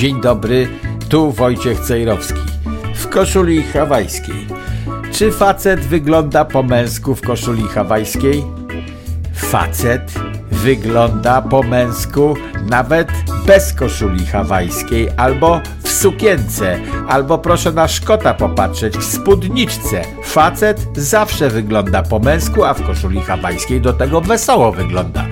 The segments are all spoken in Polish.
Dzień dobry, tu Wojciech Cejrowski. W koszuli hawajskiej. Czy facet wygląda po męsku w koszuli hawajskiej? Facet wygląda po męsku nawet bez koszuli hawajskiej, albo w sukience, albo proszę na Szkota popatrzeć, w spódniczce. Facet zawsze wygląda po męsku, a w koszuli hawajskiej do tego wesoło wygląda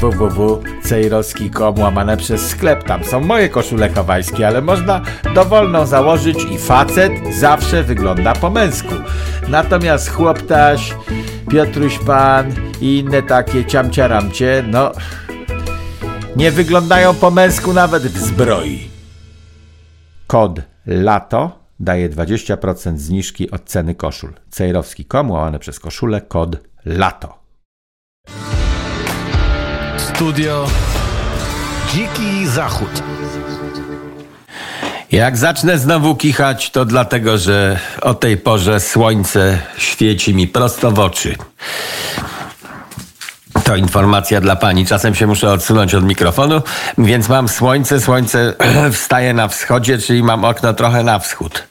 www.cejrowski.com łamane przez sklep. Tam są moje koszule hawajskie, ale można dowolną założyć i facet zawsze wygląda po męsku. Natomiast chłoptaś, Piotruś Pan i inne takie ciamciaramcie, no nie wyglądają po męsku nawet w zbroi. Kod LATO daje 20% zniżki od ceny koszul. Cejrowski.com łamane przez koszulę kod LATO. Studio Dziki Zachód. Jak zacznę znowu kichać, to dlatego, że o tej porze słońce świeci mi prosto w oczy. To informacja dla pani. Czasem się muszę odsunąć od mikrofonu, więc mam słońce. Słońce wstaje na wschodzie, czyli mam okno trochę na wschód.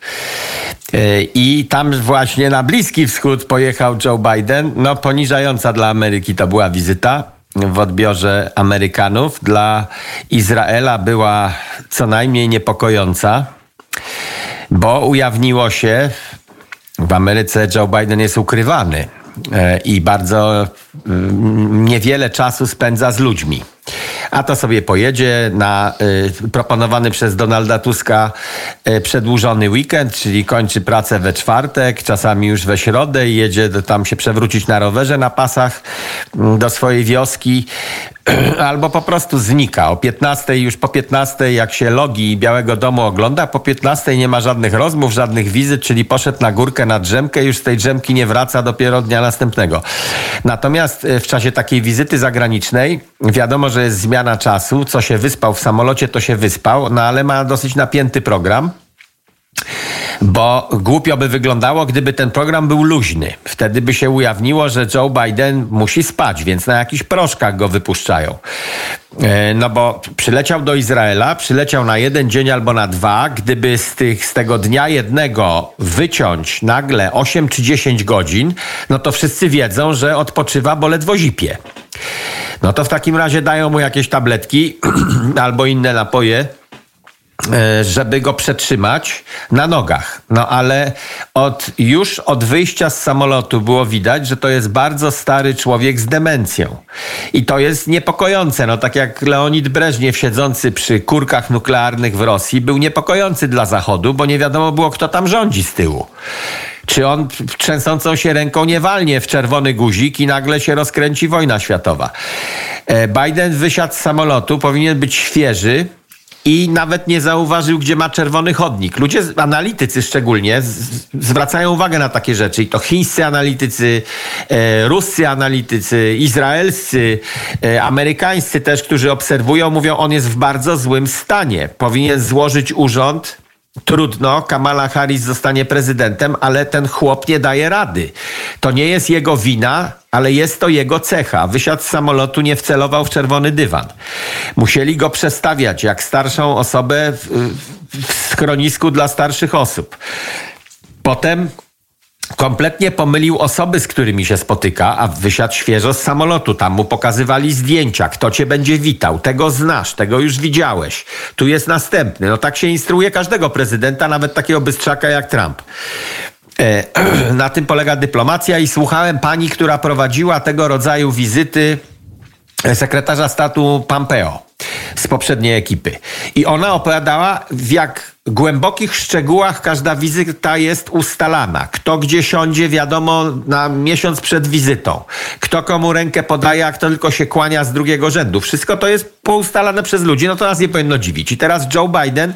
E, I tam właśnie na Bliski Wschód pojechał Joe Biden. No, poniżająca dla Ameryki to była wizyta w odbiorze Amerykanów. Dla Izraela była co najmniej niepokojąca, bo ujawniło się, w Ameryce Joe Biden jest ukrywany e, i bardzo mm, niewiele czasu spędza z ludźmi a to sobie pojedzie na y, proponowany przez Donalda Tuska y, przedłużony weekend, czyli kończy pracę we czwartek, czasami już we środę i jedzie do, tam się przewrócić na rowerze na pasach y, do swojej wioski. albo po prostu znika. O 15 już po 15 jak się logi Białego Domu ogląda, po 15 nie ma żadnych rozmów, żadnych wizyt, czyli poszedł na górkę, na drzemkę, już z tej drzemki nie wraca dopiero dnia następnego. Natomiast e, w czasie takiej wizyty zagranicznej wiadomo, że jest zmiana czasu, co się wyspał w samolocie, to się wyspał, no ale ma dosyć napięty program bo głupio by wyglądało, gdyby ten program był luźny. Wtedy by się ujawniło, że Joe Biden musi spać, więc na jakichś proszkach go wypuszczają. E, no bo przyleciał do Izraela, przyleciał na jeden dzień albo na dwa. Gdyby z, tych, z tego dnia jednego wyciąć nagle 8 czy 10 godzin, no to wszyscy wiedzą, że odpoczywa, bo ledwo zipie. No to w takim razie dają mu jakieś tabletki albo inne napoje żeby go przetrzymać na nogach. No ale od, już od wyjścia z samolotu było widać, że to jest bardzo stary człowiek z demencją. I to jest niepokojące. No tak jak Leonid Breżniew siedzący przy kurkach nuklearnych w Rosji był niepokojący dla Zachodu, bo nie wiadomo było, kto tam rządzi z tyłu. Czy on trzęsącą się ręką nie walnie w czerwony guzik i nagle się rozkręci wojna światowa. E, Biden wysiadł z samolotu, powinien być świeży, i nawet nie zauważył, gdzie ma czerwony chodnik. Ludzie, analitycy szczególnie, zwracają uwagę na takie rzeczy. I to chińscy analitycy, e, ruscy analitycy, izraelscy, e, amerykańscy też, którzy obserwują, mówią, on jest w bardzo złym stanie. Powinien złożyć urząd Trudno, Kamala Harris zostanie prezydentem, ale ten chłop nie daje rady. To nie jest jego wina, ale jest to jego cecha. Wysiadł z samolotu, nie wcelował w czerwony dywan. Musieli go przestawiać jak starszą osobę w, w schronisku dla starszych osób. Potem kompletnie pomylił osoby, z którymi się spotyka, a wysiadł świeżo z samolotu. Tam mu pokazywali zdjęcia, kto cię będzie witał. Tego znasz, tego już widziałeś. Tu jest następny. No tak się instruuje każdego prezydenta, nawet takiego bystrzaka jak Trump. E, na tym polega dyplomacja i słuchałem pani, która prowadziła tego rodzaju wizyty sekretarza statu Pompeo z poprzedniej ekipy. I ona opowiadała, jak głębokich szczegółach każda wizyta jest ustalana. Kto gdzie siądzie, wiadomo na miesiąc przed wizytą. Kto komu rękę podaje, a kto tylko się kłania z drugiego rzędu. Wszystko to jest poustalane przez ludzi, no to nas nie powinno dziwić. I teraz Joe Biden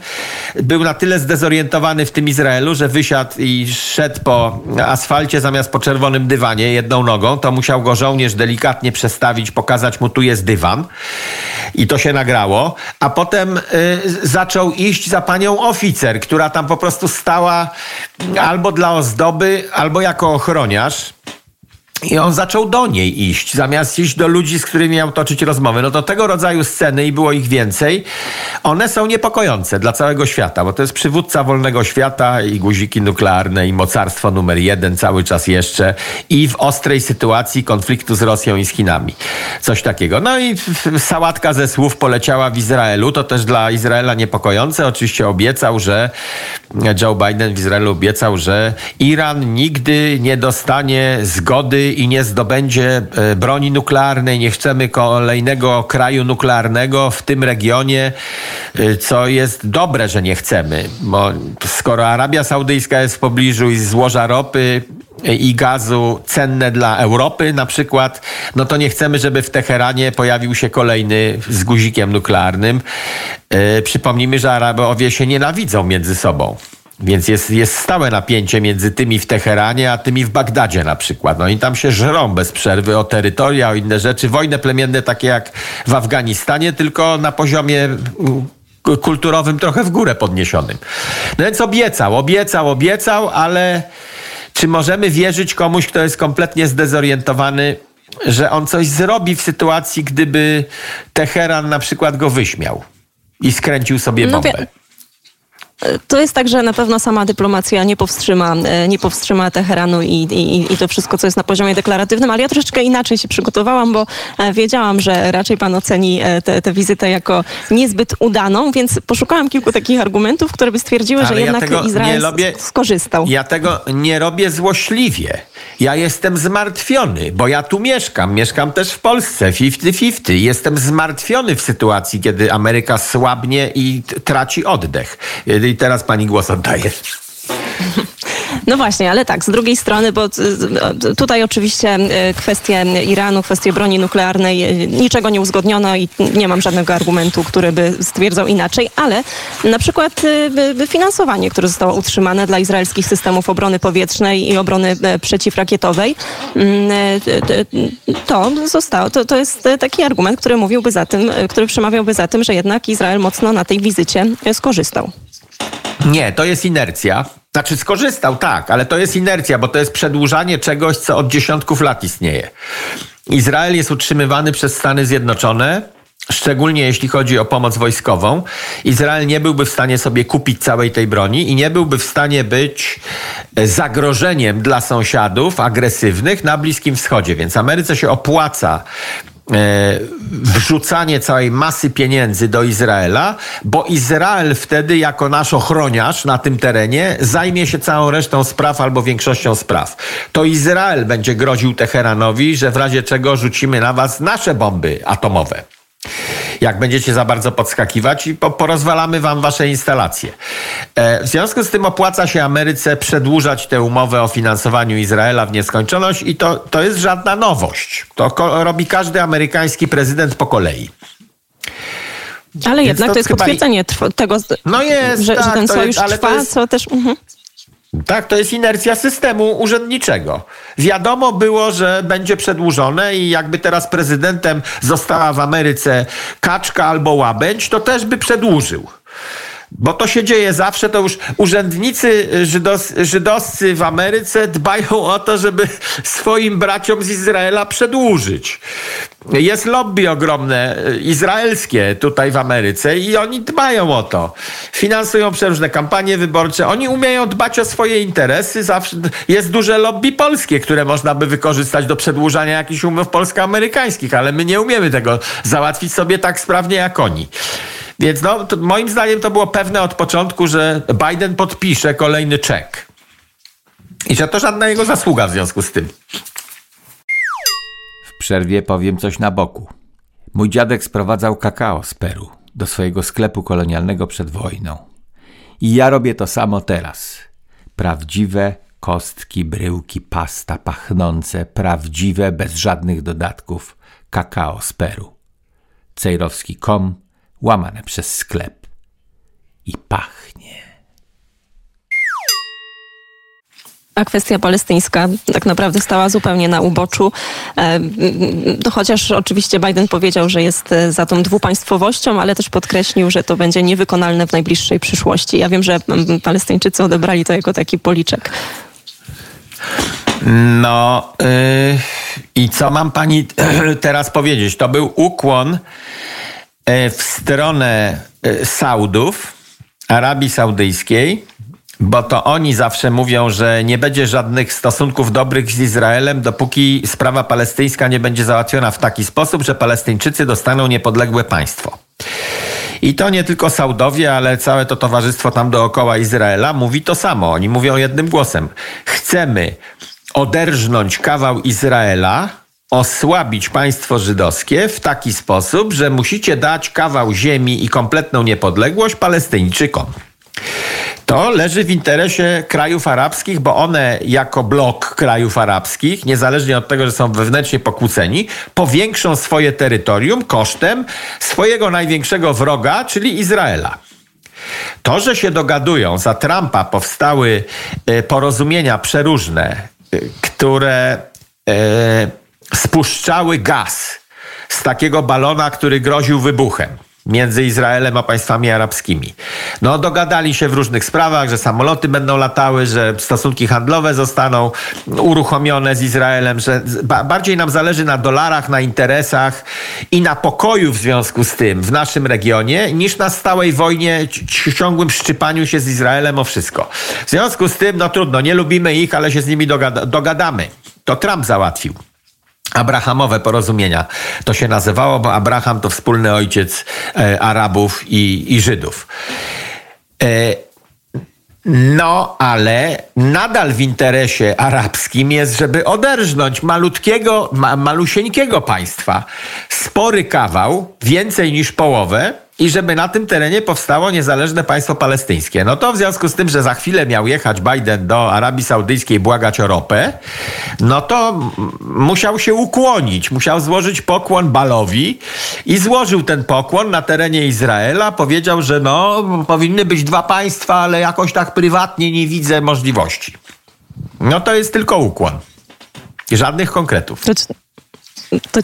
był na tyle zdezorientowany w tym Izraelu, że wysiadł i szedł po asfalcie zamiast po czerwonym dywanie jedną nogą. To musiał go żołnierz delikatnie przestawić, pokazać mu tu jest dywan. I to się nagrało. A potem y, zaczął iść za panią oficer oficer, która tam po prostu stała albo dla ozdoby, albo jako ochroniarz. I on zaczął do niej iść, zamiast iść do ludzi, z którymi miał toczyć rozmowy. No to tego rodzaju sceny, i było ich więcej, one są niepokojące dla całego świata, bo to jest przywódca wolnego świata i guziki nuklearne i mocarstwo numer jeden cały czas jeszcze i w ostrej sytuacji konfliktu z Rosją i z Chinami. Coś takiego. No i sałatka ze słów poleciała w Izraelu. To też dla Izraela niepokojące. Oczywiście obiecał, że Joe Biden w Izraelu obiecał, że Iran nigdy nie dostanie zgody i nie zdobędzie e, broni nuklearnej. Nie chcemy kolejnego kraju nuklearnego w tym regionie, e, co jest dobre, że nie chcemy, bo skoro Arabia Saudyjska jest w pobliżu i złoża ropy, i gazu cenne dla Europy na przykład, no to nie chcemy, żeby w Teheranie pojawił się kolejny z guzikiem nuklearnym. Przypomnijmy, że Arabowie się nienawidzą między sobą. Więc jest, jest stałe napięcie między tymi w Teheranie, a tymi w Bagdadzie na przykład. No i tam się żrą bez przerwy o terytoria, o inne rzeczy. Wojny plemienne takie jak w Afganistanie, tylko na poziomie mm, kulturowym trochę w górę podniesionym. No więc obiecał, obiecał, obiecał, ale czy możemy wierzyć komuś, kto jest kompletnie zdezorientowany, że on coś zrobi w sytuacji, gdyby Teheran na przykład go wyśmiał i skręcił sobie bombę? No to jest tak, że na pewno sama dyplomacja nie powstrzyma, e, nie powstrzyma Teheranu i, i, i to wszystko, co jest na poziomie deklaratywnym, ale ja troszeczkę inaczej się przygotowałam, bo e, wiedziałam, że raczej pan oceni e, tę wizytę jako niezbyt udaną, więc poszukałam kilku takich argumentów, które by stwierdziły, ale że ja jednak Izrael robię, skorzystał. Ja tego nie robię złośliwie. Ja jestem zmartwiony, bo ja tu mieszkam. Mieszkam też w Polsce, 50-50. Jestem zmartwiony w sytuacji, kiedy Ameryka słabnie i traci oddech i teraz pani głos oddaje. No właśnie, ale tak, z drugiej strony, bo tutaj oczywiście e, kwestie Iranu, kwestie broni nuklearnej e, niczego nie uzgodniono i nie mam żadnego argumentu, który by stwierdzał inaczej, ale na przykład e, finansowanie, które zostało utrzymane dla izraelskich systemów obrony powietrznej i obrony przeciwrakietowej, mm, to zostało, to, to jest taki argument, który mówiłby za tym, który przemawiałby za tym, że jednak Izrael mocno na tej wizycie skorzystał. Nie, to jest inercja. Znaczy skorzystał, tak, ale to jest inercja, bo to jest przedłużanie czegoś, co od dziesiątków lat istnieje. Izrael jest utrzymywany przez Stany Zjednoczone, szczególnie jeśli chodzi o pomoc wojskową. Izrael nie byłby w stanie sobie kupić całej tej broni i nie byłby w stanie być zagrożeniem dla sąsiadów agresywnych na Bliskim Wschodzie. Więc Ameryce się opłaca E, wrzucanie całej masy pieniędzy do Izraela, bo Izrael wtedy jako nasz ochroniarz na tym terenie zajmie się całą resztą spraw albo większością spraw. To Izrael będzie groził Teheranowi, że w razie czego rzucimy na was nasze bomby atomowe jak będziecie za bardzo podskakiwać i porozwalamy wam wasze instalacje. E, w związku z tym opłaca się Ameryce przedłużać tę umowę o finansowaniu Izraela w nieskończoność i to, to jest żadna nowość. To robi każdy amerykański prezydent po kolei. Ale Więc jednak to, jest potwierdzenie tego, no jest, że, tak, że ten sojusz jest, trwa, jest... co też... Mhm. Tak, to jest inercja systemu urzędniczego. Wiadomo było, że będzie przedłużone i jakby teraz prezydentem została w Ameryce kaczka albo łabędź, to też by przedłużył. Bo to się dzieje zawsze, to już urzędnicy żydos, żydowscy w Ameryce dbają o to, żeby swoim braciom z Izraela przedłużyć. Jest lobby ogromne, e, izraelskie tutaj w Ameryce i oni dbają o to. Finansują przeróżne kampanie wyborcze. Oni umieją dbać o swoje interesy. Zawsze jest duże lobby polskie, które można by wykorzystać do przedłużania jakichś umów polsko-amerykańskich, ale my nie umiemy tego załatwić sobie tak sprawnie jak oni. Więc no, moim zdaniem to było pewne od początku, że Biden podpisze kolejny czek. I że to żadna jego zasługa w związku z tym. W przerwie powiem coś na boku. Mój dziadek sprowadzał kakao z Peru do swojego sklepu kolonialnego przed wojną. I ja robię to samo teraz. Prawdziwe kostki, bryłki, pasta pachnące, prawdziwe, bez żadnych dodatków, kakao z Peru. Cejrowski.com łamane przez sklep. I pachnie. A kwestia palestyńska tak naprawdę stała zupełnie na uboczu. E, chociaż oczywiście Biden powiedział, że jest e, za tą dwupaństwowością, ale też podkreślił, że to będzie niewykonalne w najbliższej przyszłości. Ja wiem, że Palestyńczycy odebrali to jako taki policzek. No yy, i co mam pani teraz powiedzieć? To był ukłon w stronę yy, Saudów, Arabii Saudyjskiej, bo to oni zawsze mówią, że nie będzie żadnych stosunków dobrych z Izraelem, dopóki sprawa palestyńska nie będzie załatwiona w taki sposób, że Palestyńczycy dostaną niepodległe państwo. I to nie tylko Saudowie, ale całe to towarzystwo tam dookoła Izraela mówi to samo. Oni mówią jednym głosem. Chcemy oderżnąć kawał Izraela, osłabić państwo żydowskie w taki sposób, że musicie dać kawał ziemi i kompletną niepodległość Palestyńczykom. To leży w interesie krajów arabskich, bo one jako blok krajów arabskich, niezależnie od tego, że są wewnętrznie pokłóceni, powiększą swoje terytorium kosztem swojego największego wroga, czyli Izraela. To, że się dogadują, za Trumpa powstały e, porozumienia przeróżne, e, które e, spuszczały gaz z takiego balona, który groził wybuchem między Izraelem a państwami arabskimi. No, dogadali się w różnych sprawach, że samoloty będą latały, że stosunki handlowe zostaną uruchomione z Izraelem, że bardziej nam zależy na dolarach, na interesach i na pokoju w związku z tym w naszym regionie, niż na stałej wojnie, ciągłym szczypaniu się z Izraelem o wszystko. W związku z tym, no trudno, nie lubimy ich, ale się z nimi dogada dogadamy. To Trump załatwił. Abrahamowe porozumienia. To się nazywało, bo Abraham to wspólny ojciec e, Arabów i, i Żydów. E, no, ale nadal w interesie arabskim jest, żeby oderżnąć malutkiego, ma, malusieńkiego państwa. Spory kawał, więcej niż połowę, i żeby na tym terenie powstało niezależne państwo palestyńskie. No to w związku z tym, że za chwilę miał jechać Biden do Arabii Saudyjskiej błagać o ropę, no to musiał się ukłonić, musiał złożyć pokłon Balowi i złożył ten pokłon na terenie Izraela. Powiedział, że no, powinny być dwa państwa, ale jakoś tak prywatnie nie widzę możliwości. No to jest tylko ukłon. Żadnych konkretów. To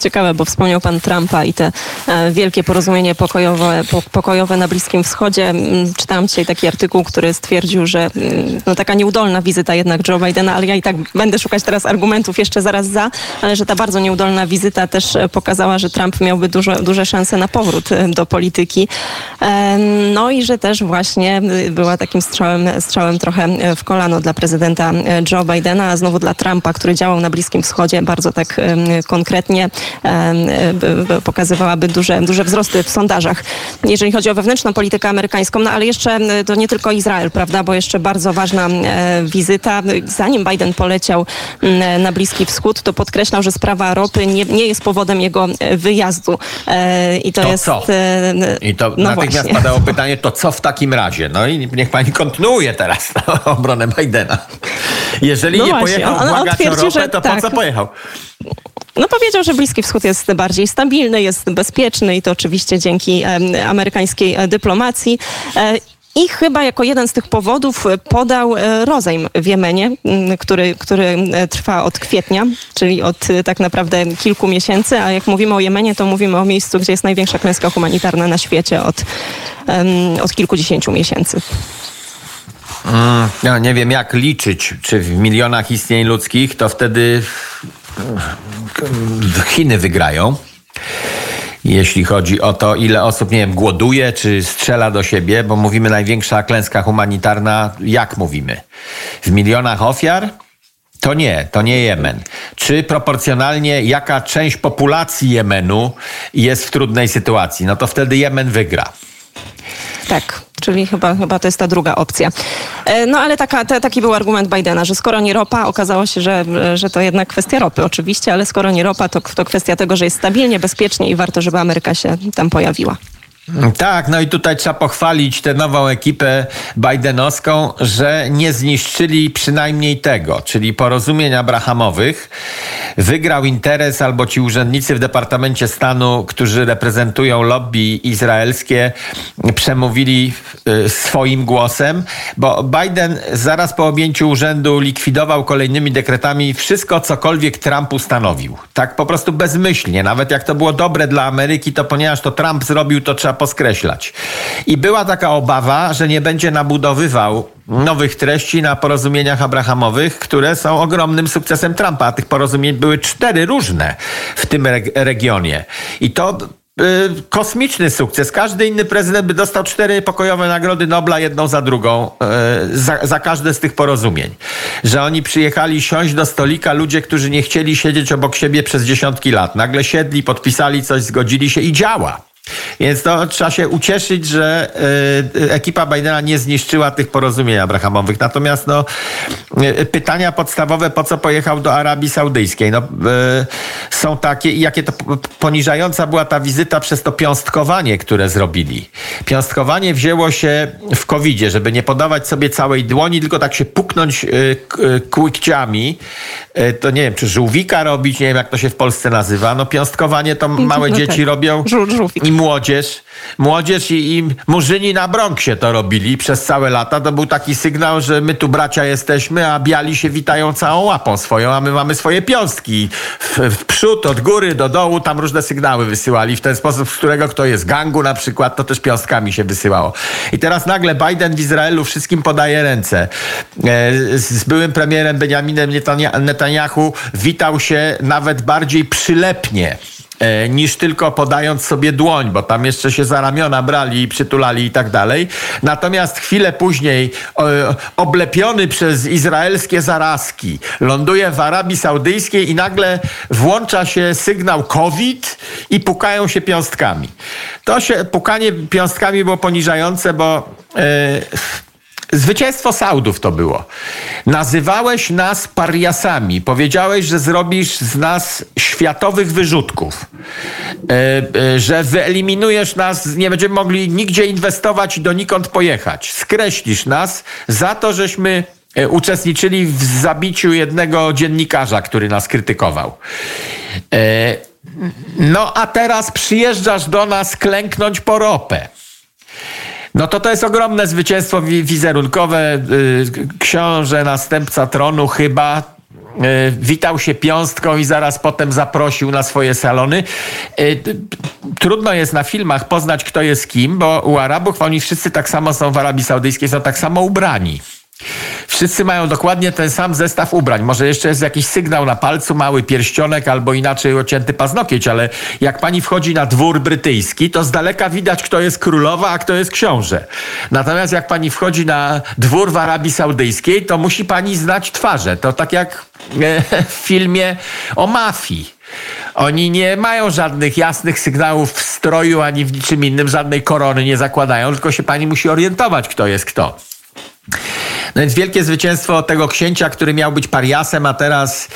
ciekawe, bo wspomniał pan Trumpa i te e, wielkie porozumienie pokojowe, pokojowe na Bliskim Wschodzie. Mm, czytałam dzisiaj taki artykuł, który stwierdził, że mm, no, taka nieudolna wizyta jednak Joe Bidena, ale ja i tak będę szukać teraz argumentów jeszcze zaraz za, ale że ta bardzo nieudolna wizyta też e, pokazała, że Trump miałby dużo, duże szanse na powrót e, do polityki. No i że też właśnie była takim strzałem, strzałem trochę w kolano dla prezydenta Joe Bidena, a znowu dla Trumpa, który działał na Bliskim Wschodzie bardzo tak konkretnie pewnie pokazywałaby duże, duże wzrosty w sondażach, jeżeli chodzi o wewnętrzną politykę amerykańską. No ale jeszcze to nie tylko Izrael, prawda, bo jeszcze bardzo ważna wizyta. Zanim Biden poleciał na Bliski Wschód, to podkreślał, że sprawa ropy nie, nie jest powodem jego e, wyjazdu. E, I to, to jest... Co? E, I to no natychmiast właśnie. padało pytanie, to co w takim razie? No i niech pani kontynuuje teraz obronę Bidena. Jeżeli no nie właśnie, pojechał błagać o ropę, to tak. po co pojechał? No powiedział, że Bliski Wschód jest bardziej stabilny, jest bezpieczny i to oczywiście dzięki amerykańskiej e, dyplomacji. E, I chyba jako jeden z tych powodów podał e, rozejm w Jemenie, który, który trwa od kwietnia, czyli od tak naprawdę kilku miesięcy. A jak mówimy o Jemenie, to mówimy o miejscu, gdzie jest największa klęska humanitarna na świecie od, od kilkudziesięciu miesięcy. Mm, ja nie wiem, jak liczyć, czy w milionach istnień ludzkich, to wtedy Chiny wygrają. Jeśli chodzi o to, ile osób, nie wiem, głoduje czy strzela do siebie, bo mówimy największa klęska humanitarna, jak mówimy? W milionach ofiar? To nie, to nie Jemen. Czy proporcjonalnie jaka część populacji Jemenu jest w trudnej sytuacji? No to wtedy Jemen wygra. Tak, czyli chyba, chyba to jest ta druga opcja. E, no ale taka, taki był argument Bidena, że skoro nie ropa, okazało się, że, że to jednak kwestia ropy oczywiście, ale skoro nie ropa, to, to kwestia tego, że jest stabilnie, bezpiecznie i warto, żeby Ameryka się tam pojawiła. Tak, no i tutaj trzeba pochwalić tę nową ekipę Bidenowską, że nie zniszczyli przynajmniej tego, czyli porozumień abrahamowych. Wygrał interes albo ci urzędnicy w Departamencie Stanu, którzy reprezentują lobby izraelskie, przemówili y, swoim głosem, bo Biden zaraz po objęciu urzędu likwidował kolejnymi dekretami wszystko, cokolwiek Trump ustanowił. Tak po prostu bezmyślnie. Nawet jak to było dobre dla Ameryki, to ponieważ to Trump zrobił, to trzeba poskreślać. I była taka obawa, że nie będzie nabudowywał nowych treści na porozumieniach abrahamowych, które są ogromnym sukcesem Trumpa. A tych porozumień były cztery różne w tym regionie. I to Y, kosmiczny sukces. Każdy inny prezydent by dostał cztery pokojowe nagrody Nobla, jedną za drugą, y, za, za, każde z tych porozumień. Że oni przyjechali siąść do stolika ludzie, którzy nie chcieli siedzieć obok siebie przez dziesiątki lat. Nagle siedli, podpisali coś, zgodzili się i działa. Więc to trzeba się ucieszyć, że y, ekipa Bidena nie zniszczyła tych porozumień abrahamowych. Natomiast no, y, pytania podstawowe, po co pojechał do Arabii Saudyjskiej, no, y, są takie i jakie to poniżająca była ta wizyta przez to piąstkowanie, które zrobili. Piąstkowanie wzięło się w covid żeby nie podawać sobie całej dłoni, tylko tak się puknąć kłykciami. To nie wiem, czy żółwika robić, nie wiem jak to się w Polsce nazywa. No piąstkowanie to małe no dzieci tak. robią. Żółwik młodzież, młodzież i, i murzyni na Bronxie to robili przez całe lata. To był taki sygnał, że my tu bracia jesteśmy, a biali się witają całą łapą swoją, a my mamy swoje piąstki. W, w przód, od góry do dołu, tam różne sygnały wysyłali. W ten sposób, z którego kto jest gangu na przykład, to też piąstkami się wysyłało. I teraz nagle Biden w Izraelu wszystkim podaje ręce. E, z byłym premierem Benjaminem Netanyahu witał się nawet bardziej przylepnie niż tylko podając sobie dłoń, bo tam jeszcze się za ramiona brali i przytulali i tak dalej. Natomiast chwilę później oblepiony przez izraelskie zarazki ląduje w Arabii Saudyjskiej i nagle włącza się sygnał COVID i pukają się piąstkami. To się, pukanie piąstkami było poniżające, bo yy, Zwycięstwo Saudów to było. Nazywałeś nas pariasami. Powiedziałeś, że zrobisz z nas światowych wyrzutków. E, e, że wyeliminujesz nas, nie będziemy mogli nigdzie inwestować i donikąd pojechać. Skreślisz nas za to, żeśmy e, uczestniczyli w zabiciu jednego dziennikarza, który nas krytykował. No a teraz przyjeżdżasz do nas klęknąć po ropę. No to to jest ogromne zwycięstwo wizerunkowe. Y, książę, następca tronu chyba y, witał się piąstką i zaraz potem zaprosił na swoje salony. Y, trudno jest na filmach poznać, kto jest kim, bo u Arabów oni wszyscy tak samo są w Arabii Saudyjskiej, są tak samo ubrani. Wszyscy mają dokładnie ten sam zestaw ubrań. Może jeszcze jest jakiś sygnał na palcu, mały pierścionek albo inaczej ocięty paznokieć, ale jak pani wchodzi na dwór brytyjski, to z daleka widać, kto jest królowa, a kto jest książę. Natomiast jak pani wchodzi na dwór w Arabii Saudyjskiej, to musi pani znać twarze. To tak jak e, w filmie o mafii. Oni nie mają żadnych jasnych sygnałów w stroju ani w niczym innym, żadnej korony nie zakładają, tylko się pani musi orientować, kto jest kto. No więc wielkie zwycięstwo tego księcia, który miał być pariasem, a teraz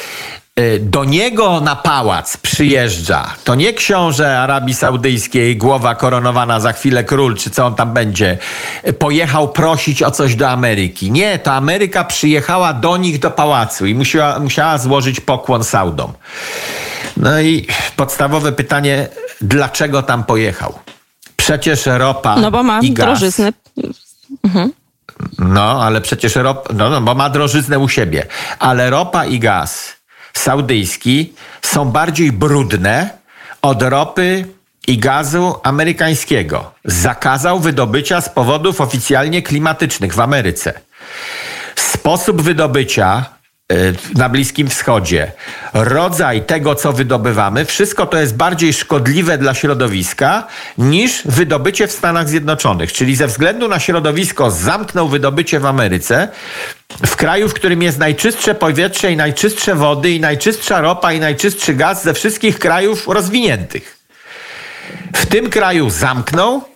y, do niego na pałac przyjeżdża. To nie książę Arabii Saudyjskiej, głowa koronowana za chwilę król, czy co on tam będzie, pojechał prosić o coś do Ameryki. Nie, to Ameryka przyjechała do nich do pałacu i musiała, musiała złożyć pokłon Saudom. No i podstawowe pytanie, dlaczego tam pojechał? Przecież ropa no bo ma i gaz. drożyznę. Mhm. No, ale przecież ropa, no, no, bo ma drożyznę u siebie. Ale ropa i gaz saudyjski są bardziej brudne od ropy i gazu amerykańskiego. Zakazał wydobycia z powodów oficjalnie klimatycznych w Ameryce. Sposób wydobycia na Bliskim Wschodzie, rodzaj tego, co wydobywamy, wszystko to jest bardziej szkodliwe dla środowiska niż wydobycie w Stanach Zjednoczonych. Czyli ze względu na środowisko zamknął wydobycie w Ameryce, w kraju, w którym jest najczystsze powietrze i najczystsze wody i najczystsza ropa i najczystszy gaz ze wszystkich krajów rozwiniętych. W tym kraju zamknął,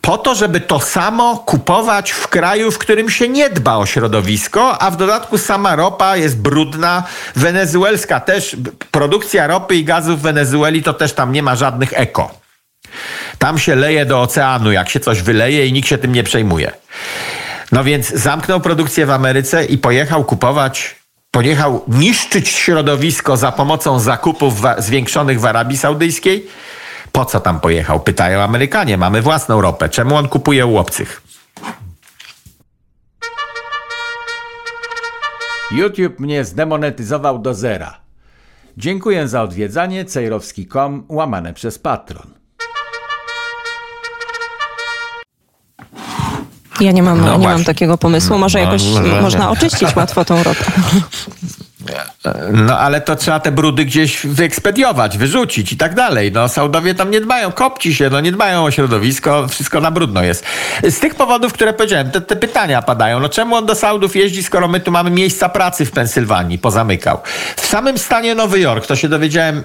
po to, żeby to samo kupować w kraju, w którym się nie dba o środowisko, a w dodatku sama ropa jest brudna. Wenezuelska też, produkcja ropy i gazu w Wenezueli to też tam nie ma żadnych eko. Tam się leje do oceanu, jak się coś wyleje i nikt się tym nie przejmuje. No więc zamknął produkcję w Ameryce i pojechał kupować, pojechał niszczyć środowisko za pomocą zakupów zwiększonych w Arabii Saudyjskiej po co tam pojechał? Pytają Amerykanie. Mamy własną ropę. Czemu on kupuje u obcych? YouTube mnie zdemonetyzował do zera. Dziękuję za odwiedzanie cejrowski.com łamane przez patron. Ja nie mam, No nie mam takiego pomysłu. Może No, jakoś no, no, można nie. oczyścić łatwo tą ropę. No ale to trzeba te brudy gdzieś wyekspediować, wyrzucić i tak dalej. No Saudowie tam nie dbają, kopci się, no nie dbają o środowisko, wszystko na brudno jest. Z tych powodów, które powiedziałem, te, te pytania padają. No czemu on do Saudów jeździ, skoro my tu mamy miejsca pracy w Pensylwanii, pozamykał. W samym stanie Nowy Jork, to się dowiedziałem e,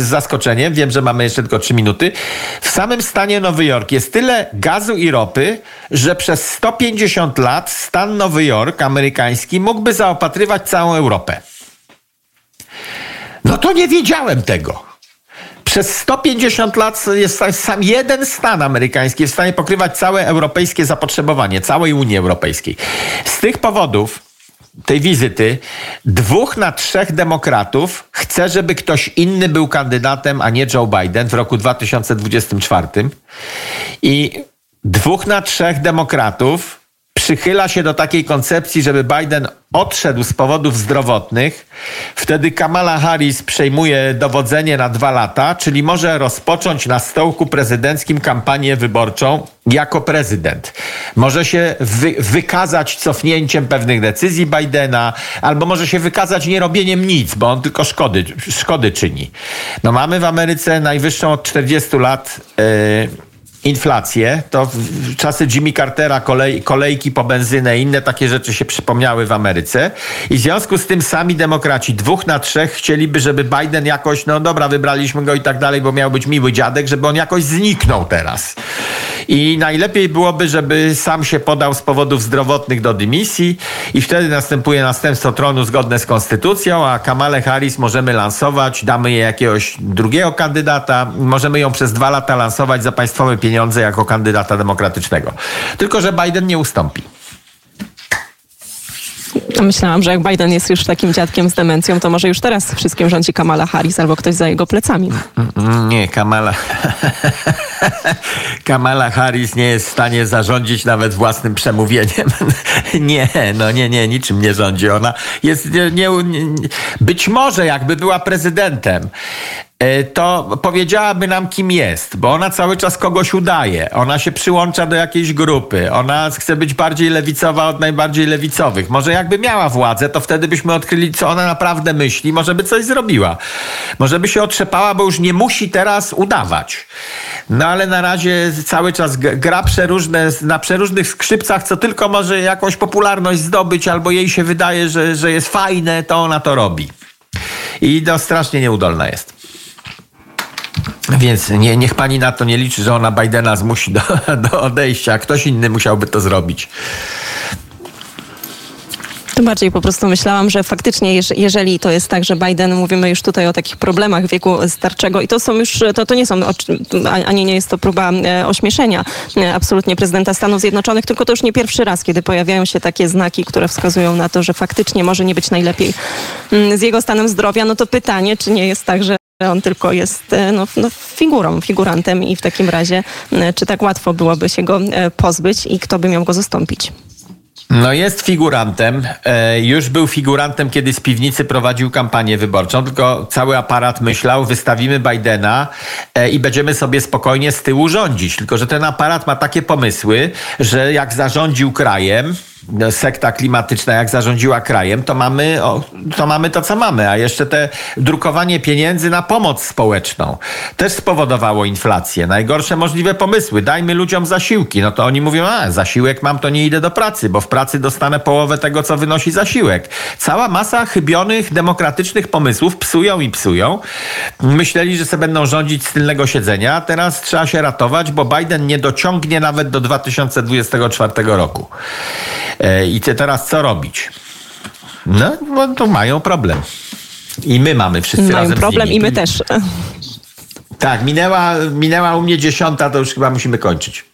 z zaskoczeniem, wiem, że mamy jeszcze tylko trzy minuty. W samym stanie Nowy Jork jest tyle gazu i ropy, że przez 150 lat stan Nowy Jork amerykański mógłby zaopatrywać całą Europę. No to nie wiedziałem tego. Przez 150 lat jest sam jeden stan amerykański w stanie pokrywać całe europejskie zapotrzebowanie, całej Unii Europejskiej. Z tych powodów tej wizyty dwóch na trzech demokratów chce, żeby ktoś inny był kandydatem, a nie Joe Biden w roku 2024. I dwóch na trzech demokratów przychyla się do takiej koncepcji, żeby Biden odszedł z powodów zdrowotnych. Wtedy Kamala Harris przejmuje dowodzenie na dwa lata, czyli może rozpocząć na stołku prezydenckim kampanię wyborczą jako prezydent. Może się wy wykazać cofnięciem pewnych decyzji Bidena, albo może się wykazać nierobieniem nic, bo on tylko szkody, szkody czyni. No mamy w Ameryce najwyższą od 40 lat. Yy, inflację, to w czasy Jimmy Cartera kolej, kolejki po benzynę i inne takie rzeczy się przypomniały w Ameryce i w związku z tym sami demokraci dwóch na trzech chcieliby, żeby Biden jakoś, no dobra, wybraliśmy go i tak dalej, bo miał być miły dziadek, żeby on jakoś zniknął teraz. I najlepiej byłoby, żeby sam się podał z powodów zdrowotnych do dymisji i wtedy następuje następstwo tronu zgodne z konstytucją, a Kamale Harris możemy lansować, damy jej jakiegoś drugiego kandydata, możemy ją przez dwa lata lansować za państwowe pieniądze jako kandydata demokratycznego. Tylko, że Biden nie ustąpi. Myślałam, że jak Biden jest już takim dziadkiem z demencją, to może już teraz wszystkim rządzi Kamala Harris albo ktoś za jego plecami. Mm, Nie, Kamala. Kamala Harris nie jest w stanie zarządzić nawet własnym przemówieniem. nie, no nie, nie, niczym nie rządzi. Ona jest nie, nie, nie, być może jakby była prezydentem. E, To powiedziałaby nam, kim jest, bo ona cały czas kogoś udaje. Ona się przyłącza do jakiejś grupy. Ona chce być bardziej lewicowa od najbardziej lewicowych. Może jakby miała władzę, to wtedy byśmy odkryli, co ona naprawdę myśli. Może by coś zrobiła. Może by się otrzepała, bo już nie musi teraz udawać. No ale na razie cały czas gra przeróżne, na przeróżnych skrzypcach, co tylko może jakąś popularność zdobyć, albo jej się wydaje, że, że jest fajne, to ona to robi. I to strasznie nieudolna jest. Więc nie, niech pani na to nie liczy, że ona Bidena zmusi do, do odejścia. Ktoś inny musiałby to zrobić. Tym bardziej po prostu myślałam, że faktycznie, jeż- jeżeli to jest tak, że Biden, mówimy już tutaj o takich problemach wieku starczego i to są już, to, to nie są, ani nie jest to próba e, ośmieszenia e, absolutnie prezydenta Stanów Zjednoczonych, tylko to już nie pierwszy raz, kiedy pojawiają się takie znaki, które wskazują na to, że faktycznie może nie być najlepiej mm, z jego stanem zdrowia. No to pytanie, czy nie jest tak, że on tylko jest e, no, no, figurą, figurantem i w takim razie, e, czy tak łatwo byłoby się go e, pozbyć i kto by miał go zastąpić? No jest figurantem. Już był figurantem, kiedy z piwnicy prowadził kampanię wyborczą, tylko cały aparat myślał, wystawimy Bidena i będziemy sobie spokojnie z tyłu rządzić. Tylko, że ten aparat ma takie pomysły, że jak zarządził krajem, sekta klimatyczna jak zarządziła krajem, to mamy, o, to mamy to, co mamy. A jeszcze te drukowanie pieniędzy na pomoc społeczną też spowodowało inflację. Najgorsze możliwe pomysły. Dajmy ludziom zasiłki. No to oni mówią, a zasiłek mam, to nie idę do pracy, bo w pracy dostanę połowę tego, co wynosi zasiłek. Cała masa chybionych, demokratycznych pomysłów psują i psują. Myśleli, że sobie będą rządzić z tylnego siedzenia, a teraz trzeba się ratować, bo Biden nie dociągnie nawet do 2024 roku. E, I te teraz co robić? No, bo to mają problem. I my mamy wszyscy Mają razem problem i my też. Tak, minęła, minęła u mnie dziesiąta, to już chyba musimy kończyć.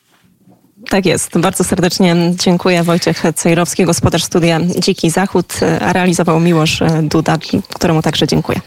Tak jest. Bardzo serdecznie dziękuję. Wojciech Cejrowski, gospodarz studia Dziki Zachód, a realizował Miłosz Duda, któremu także dziękuję.